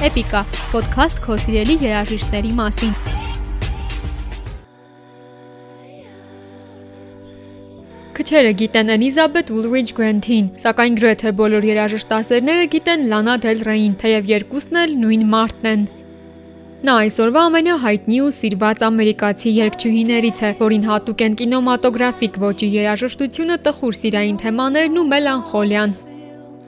Էպիկա ոդքասթ քո սիրելի երաժիշտների մասին։ Քչերը գիտեն Էլիզաբետ Ուլրիջ Գրենթին, սակայն գրեթե բոլոր երաժշտասերները գիտեն Լանա Դել Ռեին, թեև երկուսն էլ նույն մարդն են։ Նա այսօրվա ամենահայտնի ու սիրված ամերիկացի երգչուհիներից է, որին հատուկ են կինոմատոգրաֆիկ ոճի երաժշտությունը, տխուր սիրային թեմաներն ու մելանխոլիան։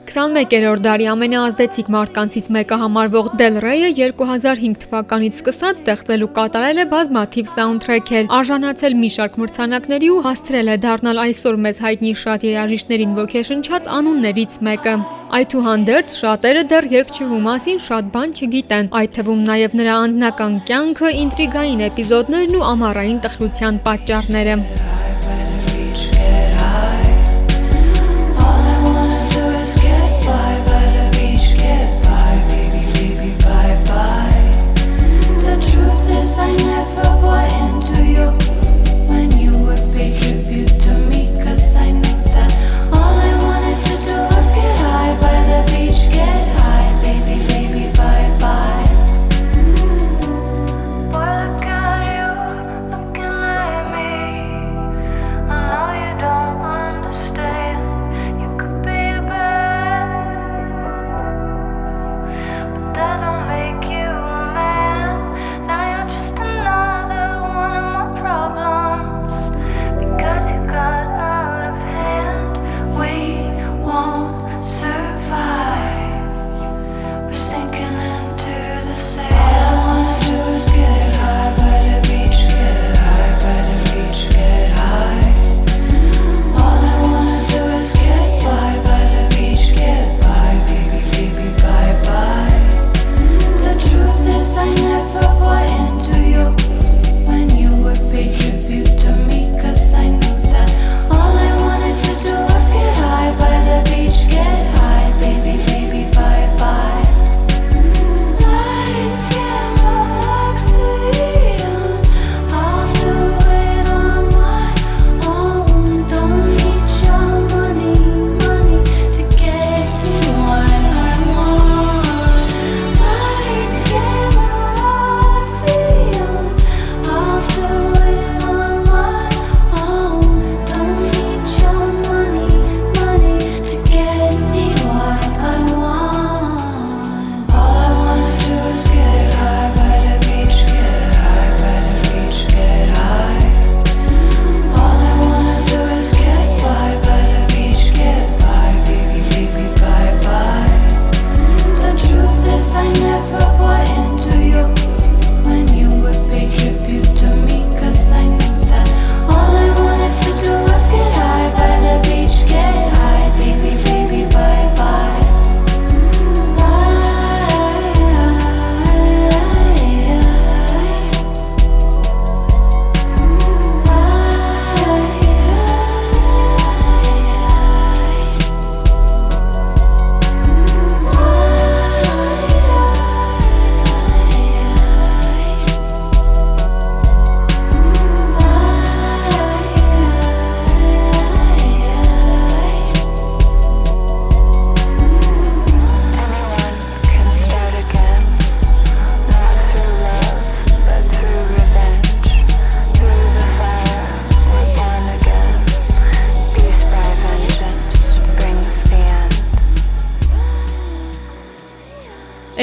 21-րդ դարի ամենաազդեցիկ մարդկանցից մեկը համարվող Դել Ռեյը 2005 թվականից սկսած ստեղծել ու կատարել է բազմաթիվ սաունդթրեքեր, արժանացել մի շարք մրցանակների ու հասցրել է դառնալ այսօր մեզ հայտնի շատ երաժիշտներին ոգեշնչած անուններից մեկը։ Այդուհանդերձ շատերը դեռ երգչուհու մասին շատ բան չգիտեն, այդ թվում նաև նրա անձնական կյանքը, ինտրիգային էպիզոդներն ու ամառային տխրության պատճառները։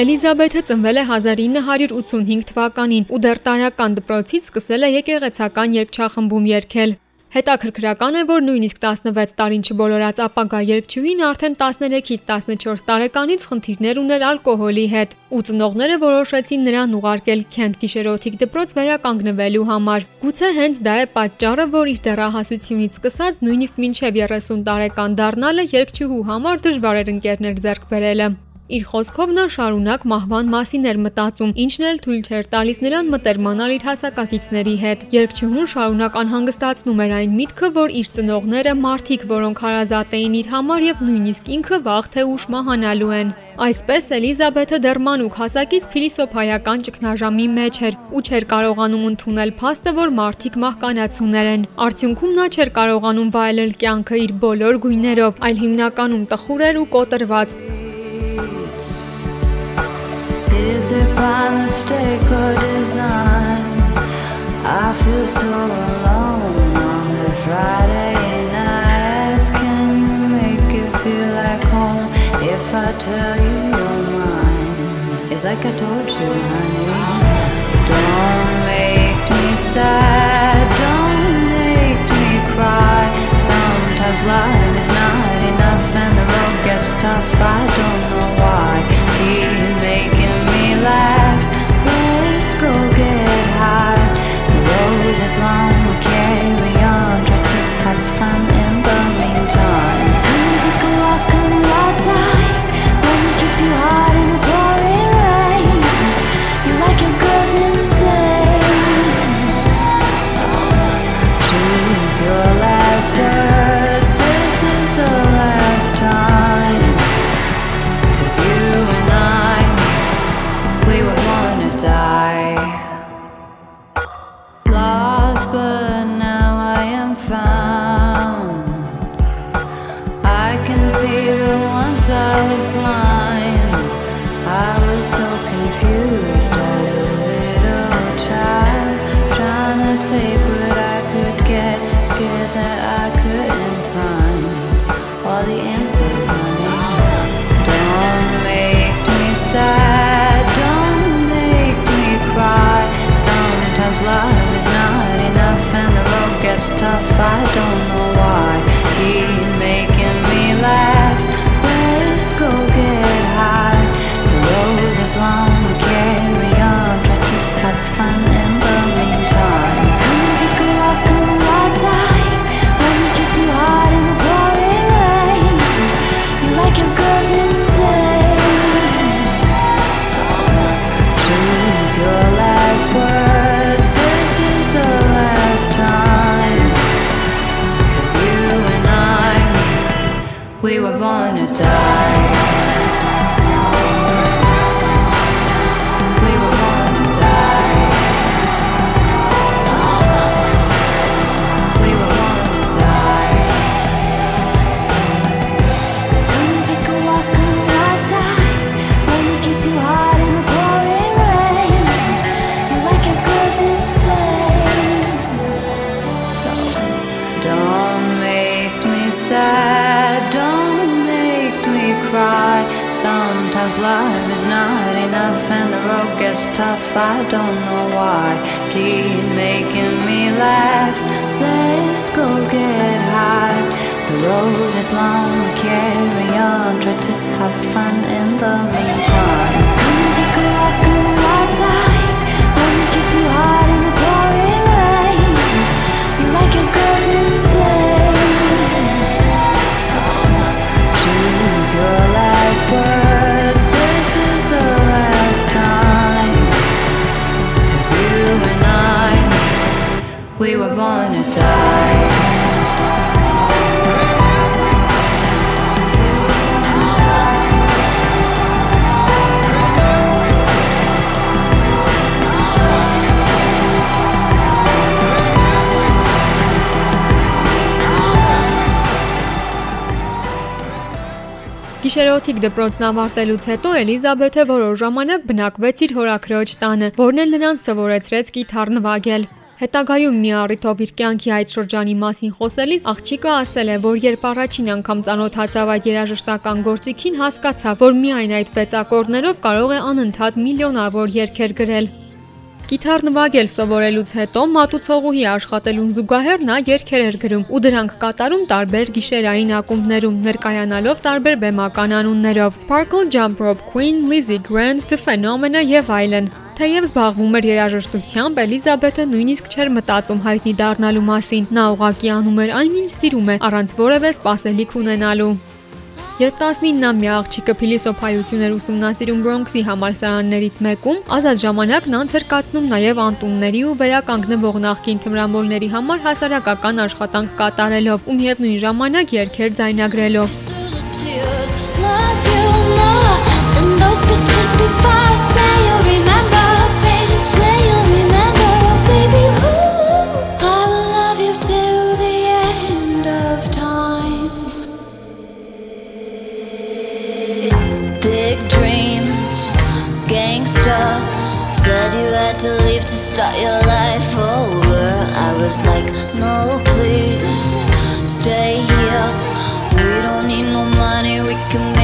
Էլիզաբեթը ծնվել է 1985 թվականին ու դեռ տարական դպրոցից սկսել է եկեղեցական երգչախմբում երգել։ Հետաքրքրական է, որ նույնիսկ 16 տարին չբոլորած ապագա երգչուհին արդեն 13-ից 14 տարեկանից խնդիրներ ուներ ալկոհոլի հետ, ու ծնողները որոշեցին նրան ուղարկել Քենտ գիշերօթիկ դպրոց վերականգնվելու համար։ Գուցե հենց դա է պատճառը, որ իր դեռահասությունից սկսած նույնիսկ մինչև 30 տարեկան դառնալը երգչուհու համար դժվար էր ընկերներ ձեռք բերելը։ Իր խոսքով նա շարունակ մահվան մասին էր մտածում, ինչն էլ թույլ չէր տալիս նրան մտերմանալ իր հասակակիցների հետ։ Երկչուհուն շարունակ անհանգստացնում էր այն միտքը, որ իր ծնողները մարդիկ, որոնք հարազատ էին իր համար եւ նույնիսկ ինքը վաղ թե ուշ մահանալու են։ Այսպես Էլիզաբեթը դեռ մանուկ հասակից փիլիսոփայական ճգնաժամի մեջ էր ու չէր կարողանում ընդունել փաստը, որ մարդիկ մահկանացուներ են։ Արդյունքում նա չէր կարողանում վայելել կյանքը իր բոլոր գույներով, այլ հիմնականում տխուր էր ու կոտրված։ Is it by mistake or design? I feel so alone on the Friday nights. Can you make it feel like home if I tell you you're mine? It's like I told you, honey. Don't make me sad, don't make me cry. Sometimes life is not enough and the road gets tough. I don't know life. Tough. I don't know why. Keep making me laugh. Let's go get high. The road is long, we carry on. Try to have fun Գիշերօթիկ դպրոցն ավարտելուց հետո Էլիզաբեթը որոշ ժամանակ բնակվեց իր հորաքրոջ տանը, որն էլ նրան սովորեցրեց կիթառ նվագել։ Հետագայում մի առիթով իր կյանքի այդ շրջանի մասին խոսելիս աղջիկը ասել է, որ երբ առաջին անգամ ծանոթացավ այդ երաժշտական գործիքին, հասկացավ, որ միայն այդ 6 ակորդներով կարող է անընդհատ միլիոնավոր երգեր գրել։ Գիտար նվագել սովորելուց հետո մատուցողուհի աշխատելուն զուգահեռ նա երգեր էր գրում ու դրանք կատարում տարբեր գիշերային ակումբներում, ներկայանալով տարբեր բեմական անուններով՝ Sparkle Jump Rope Queen, Lizzie Grant, The Phenomena եւ այլն։ Թեև զբաղվում էր երաժշտությամբ, Էլիզաբեթը նույնիսկ չէր մտածում հայտնի դառնալու մասին։ Նա ուղղակի անում էր այն, ինչ սիրում է, առանց որևէ սպասելիք ունենալու։ Երբ 19-ամյա աղջիկը փիլիսոփայություն էր ուսումնասիրում Բրոնքսի համալսարաններից մեկում, ազատ ժամանակն անց էր կացնում նաև անտունների ու վերականգնվող նախկին թմրամոլների համար հասարակական աշխատանք կատարելով ու միևնույն ժամանակ երգեր ձայնագրելով։ love you more than those pictures before. Paper. Said you had to leave to start your life over. I was like, no, please, stay here. We don't need no money, we can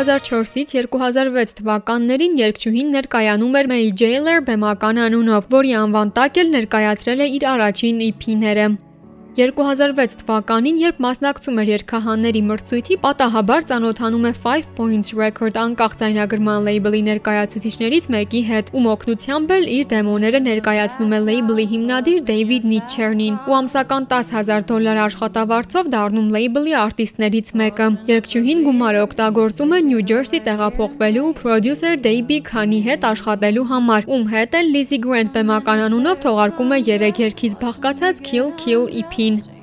2004-ից 2006 թվականներին երգչուհին ներկայանում էր May Jailer բեմական անունով, որի անվան տակ էլ ներկայացրել է իր առաջին EP-ները։ 2006 թվականին, երբ մասնակցում էր երգահանների մրցույթի, պատահաբար ծանոթանում է Five Points Record անկախ ձայնագրման լեյբլի ներկայացուցիչներից մեկի հետ, ում օգնությամբ էլ իր դեմոները ներկայացնում է լեյբլի հիմնադիր Դեյվիդ Նիչերնին ու ամսական 10000 դոլար աշխատավարձով դառնում լեյբլի արտիստներից մեկը։ Երգչուհին գումարը օգտագործում է Նյու Ջերսի տեղափոխվելու ու պրոդյուսեր Դեյբի Քանի հետ աշխատելու համար, ում հետ էլ Lizzy Grant բեմական անունով թողարկում է 3 երգից բաղկացած Kill Kill Green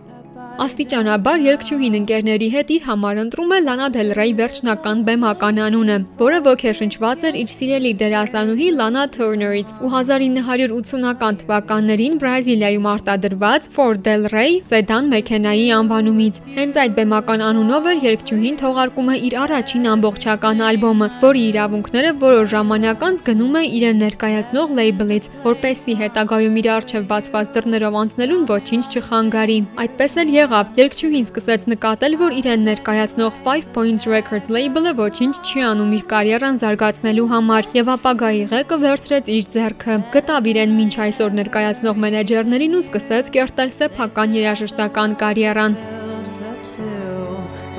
Աստիճանաբար երգչուհին ընկերների հետ իր համար ընտրում է Lana Del Rey վերջնական բեմական անունը, որը ոգեշնչված էր իր սիրելի դերասանուհի Lana Turner-ից ու 1980-ական թվականներին Բրազիլիայում արտադրված Ford Del Rey սեդան մեքենայի անվանումից։ Հենց այդ բեմական անունով էլ երգչուհին թողարկում է իր առաջին ամբողջական ալբոմը, որի իրավունքները որոշ ժամանակ անց գնում է իրեն ներկայացնող լեյբլից, որպեսզի հետագայում իր արչև բացված դռներով անցնելուն ոչինչ չխանգարի։ Այդպես էլ եղավ։ Երգչուհին սկսեց նկատել, որ իրեն ներկայացնող Five Points Records լեյբլը ոչինչ չի անում իր կարիերան զարգացնելու համար եւ ապագայի ղեկը վերցրեց իր ձեռքը։ Գտավ իրեն մինչ այսօր ներկայացնող մենեջերներին ու սկսեց կերտել սեփական երաժշտական կարիերան։.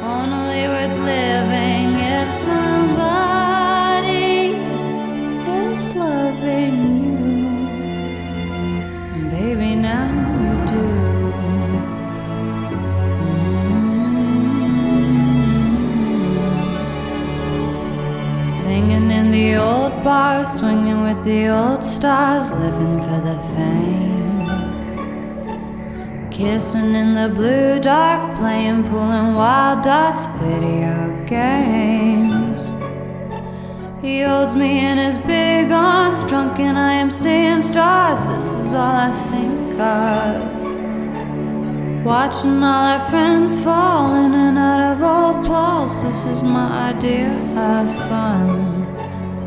Only worth living the old bars, swinging with the old stars, living for the fame. Kissing in the blue dark, playing, pulling wild dots, video games. He holds me in his big arms, drunk, and I am seeing stars. This is all I think of. Watching all our friends fall in and out of old clothes. This is my idea of fun.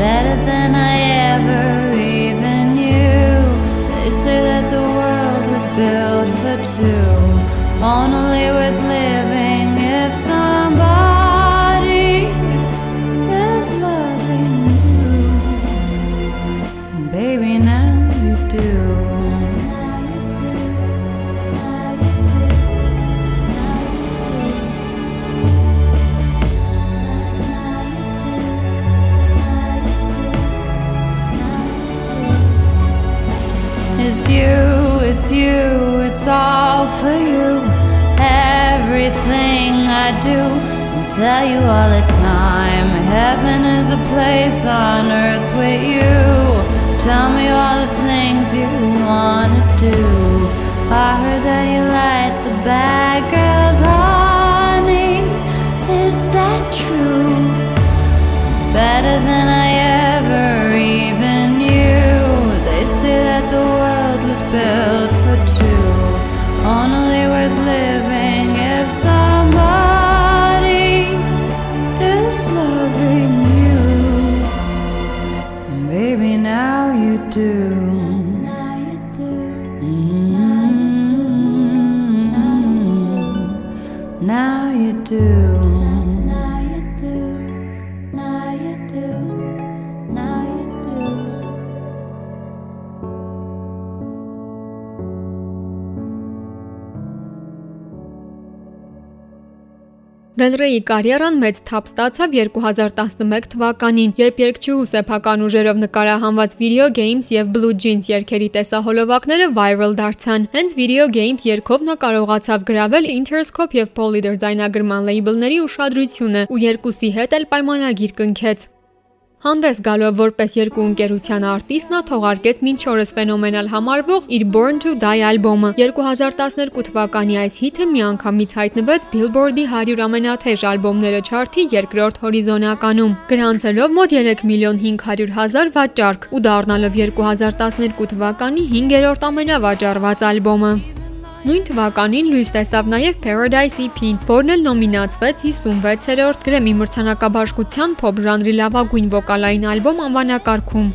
Better than I ever even knew. They say that the world was built for two, only with living do, I tell you all the time. Heaven is a place on earth with you. Tell me all the things you wanna do. I heard that you like the bad girls, honey. Is that true? It's better than I ever even Դենրեի կարիերան մեծ թափ ստացավ 2011 թվականին, երբ երգչուհու սեփական ուժերով նկարահանված Video Games եւ Blue Jeans երգերի տեսահոլովակները viral դարձան։ Հենց Video Games երգով նա կարողացավ գրավել Interscope եւ Polyder ձայնագրման լեյբլների ուշադրությունը ու երկուսի հետ էլ պայմանագիր կնքեց։ Հանդես գալով որպես երկու ընկերության արտիստ նա թողարկեց մինչ օրս ֆենոմենալ համարվող իր Born to Die ալբոմը։ 2012 թվականի այս հիթը միանգամից հայտնվեց Billboard-ի 100 ամենաթեժ ալբոմները չարթի երկրորդ հորիզոնականում, գրանցելով մոտ 3 միլիոն 500 հազար վաճառք ու դառնալով 2012 թվականի 5-րդ ամենավաճառված ալբոմը։ Նույն թվականին լույս տեսավ նաև Paradise EP-ն, որն էլ նոմինացվեց 56-րդ Grammy մրցանակաբաշխության փոփ ժանրի լավագույն վոկալային ալբոմ անվանակարգում։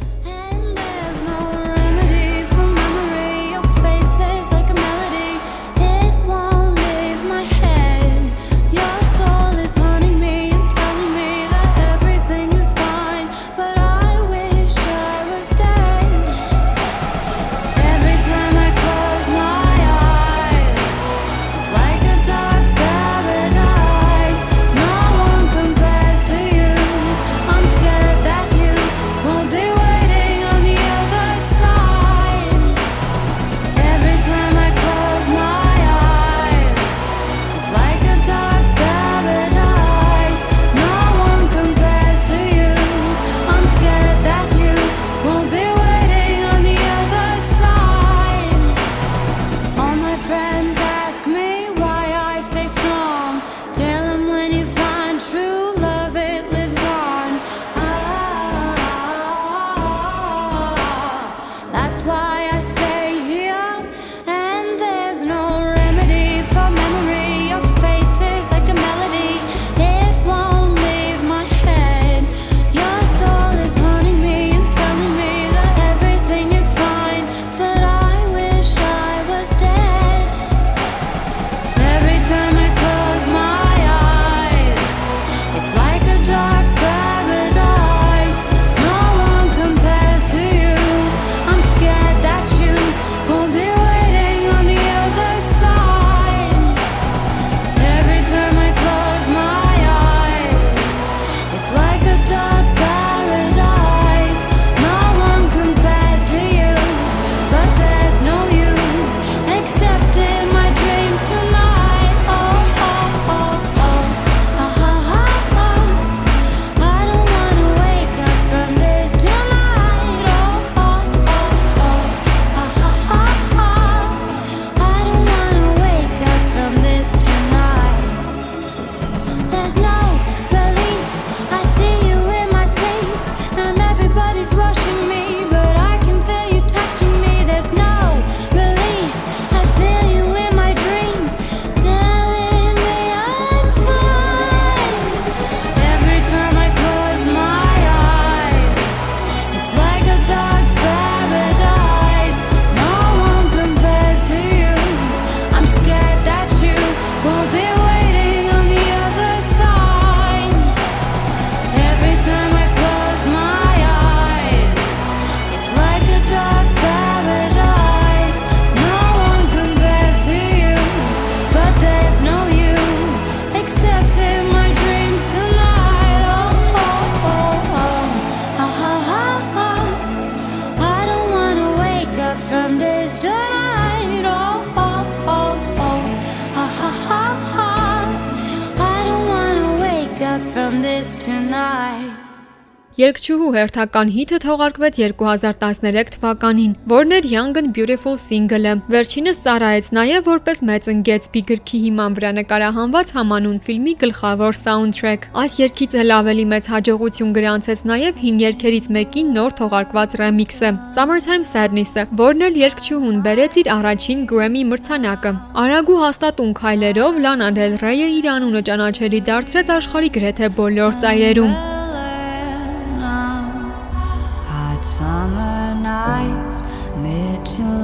հերթական հիթը թողարկվեց 2013 թվականին, որն էր Young and Beautiful single-ը։ Վերջինս ծառայեց նաև որպես Մեծն Գետսբի գրքի հիման վրա նկարահանված համանուն ֆիլմի գլխավոր սաունդթրեք։ Այս երգից էլ ավելի մեծ հաջողություն գրանցեց նաև հին երգերից մեկի նոր թողարկված ռեմիքսը՝ Summertime Sadness-ը, որն էլ երգչուհուն բերեց իր առաջին Grammy մրցանակը։ Արագ ու հաստատուն քայլերով Lana Del Rey-ը իր անունը ճանաչելի դարձրեց աշխարհի գրեթե բոլոր ծայրերում։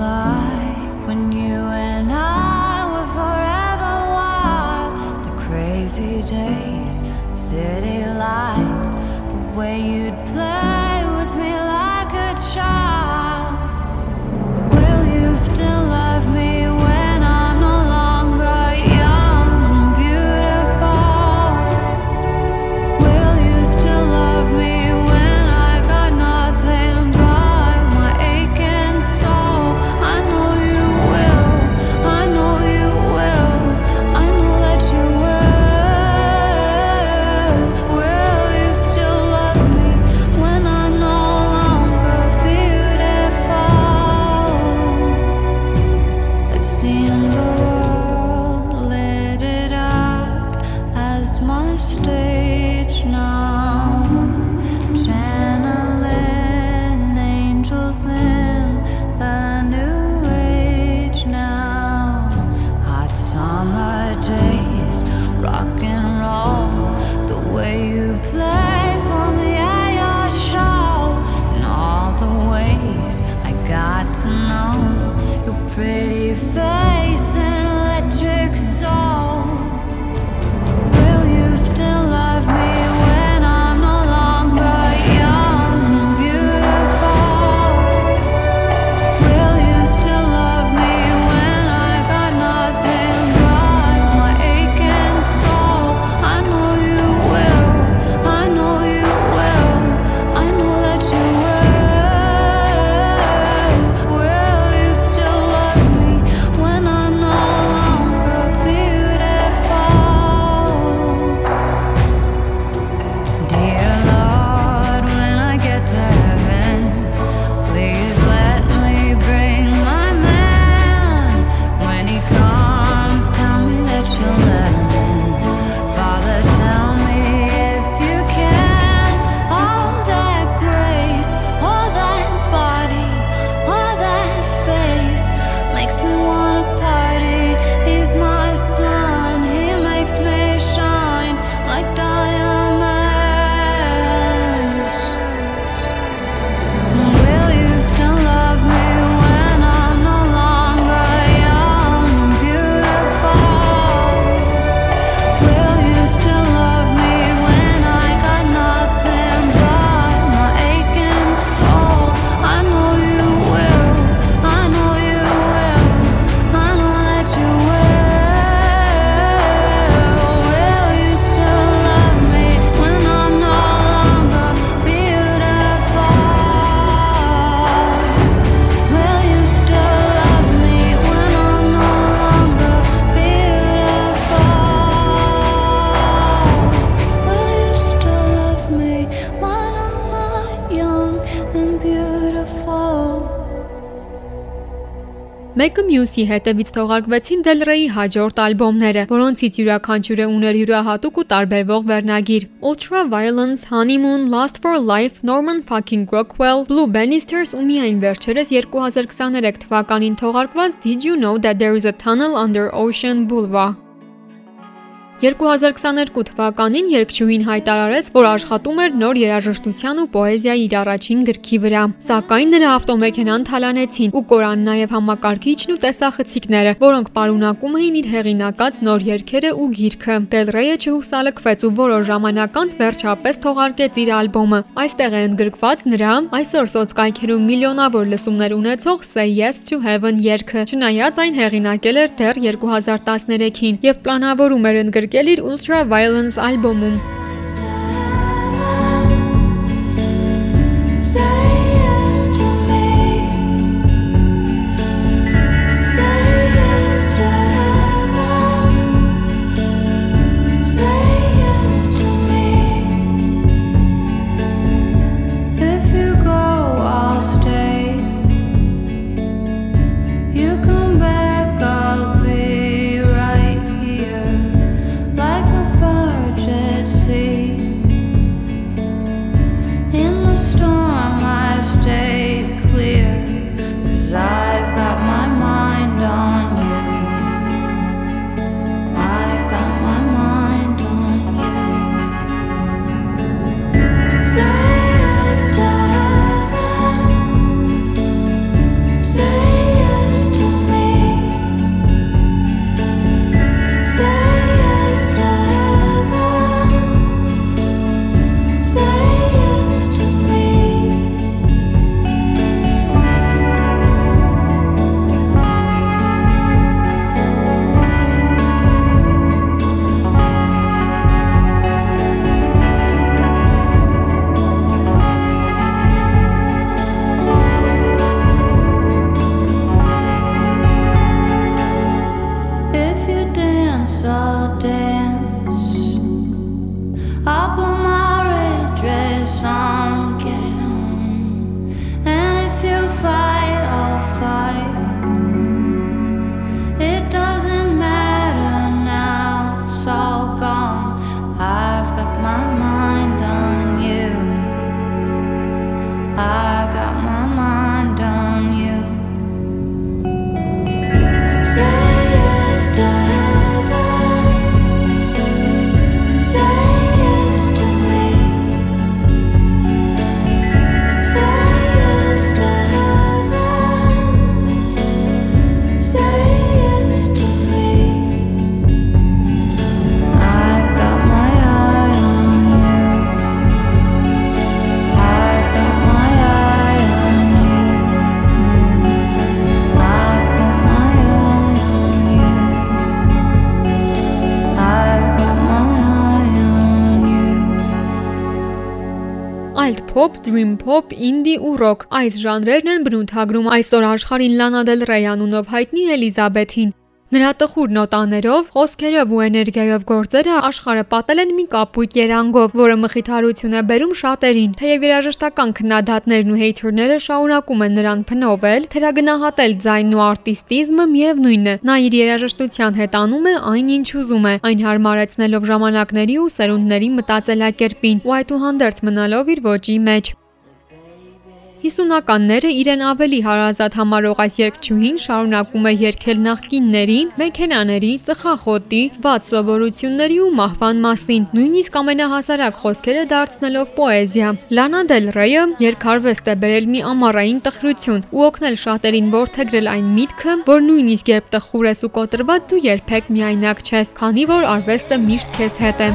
mid when you and I were forever wild. The crazy days, city lights, the way you'd play with me like a child. Մեկը մյուսի հետևից թողարկվեցին Rey-ի հաջորդ ալբոմները, որոնցից յուրաքանչյուրը ուներ յուրահատուկ ու տարբերվող վերնագիր։ Ultra Violence, Honeymoon, Last for Life, Norman Fucking Rockwell, Blue Bannisters ու միայն վերջերս 2023 թվականին թողարկված Did You Know That There Is a Tunnel Under Ocean Boulevard 2022 թվականին երգչուհին հայտարարեց, որ աշխատում էր նոր երաժշտության ու պոեզիայի իր առաջին գրքի վրա։ Սակայն նրա ավտոմեքենան թալանեցին ու կորան նաև համակարգիչն ու տեսախցիկները, որոնք պարունակում էին իր հեղինակած նոր երգերը ու գիրքը։ Rey-ը չհուսալքվեց ու որոշ ժամանակ անց վերջապես թողարկեց իր ալբոմը։ Այստեղ է ընդգրկված նրա այսօր սոցկայքերում միլիոնավոր լսումներ ունեցող Say Yes to Heaven երգը։ Չնայած այն հեղինակել էր դեռ 2013-ին եւ պլանավորում էր ընդգրկել ընդգրկել իր Ultra Violence ալբոմում։ pop, dream pop, indie ու rock։ Այս ժանրերն են բնութագրում. Այսօր աշխարհին Lana Del Rey անունով հայտնի Էլիզաբեթին։ Նրա տխուր նոտաներով, խոսքերով ու էներգիայով գործերը աշխարհը պատել են մի կապույտ երանգով, որը մխիթարություն է բերում շատերին։ Թեև երաժշտական քննադատներն ու հեյթերները շարունակում են նրան փնովել, թերագնահատել ձայնն ու արտիստիզմը միևնույնն է։ Նա իր երաժշտության հետ անում է այն, ինչ ուզում է, այն հարմարեցնելով ժամանակների ու սերունդների մտածելակերպին ու այդուհանդերձ մնալով իր ոճի մեջ։ 50-ականները իրեն ավելի հարազատ համարող այս երգչուհին շարունակում է երգել նախկինների, մեքենաների, ծխախոտի, ված սովորությունների ու մահվան մասին, նույնիսկ ամենահասարակ խոսքերը դարձնելով պոեզիա։ Լանա Դել Ռեյը երկարվեստ է բերել մի ամառային տխրություն ու օգնել շատերին ողջագրել այն միտքը, որ նույնիսկ երբ տխուր ես ու կոտրված դու երբեք միայնակ չես, քանի որ արվեստը միշտ քեզ հետ է։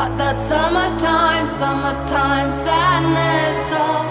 Got that summertime, summertime sadness. Oh.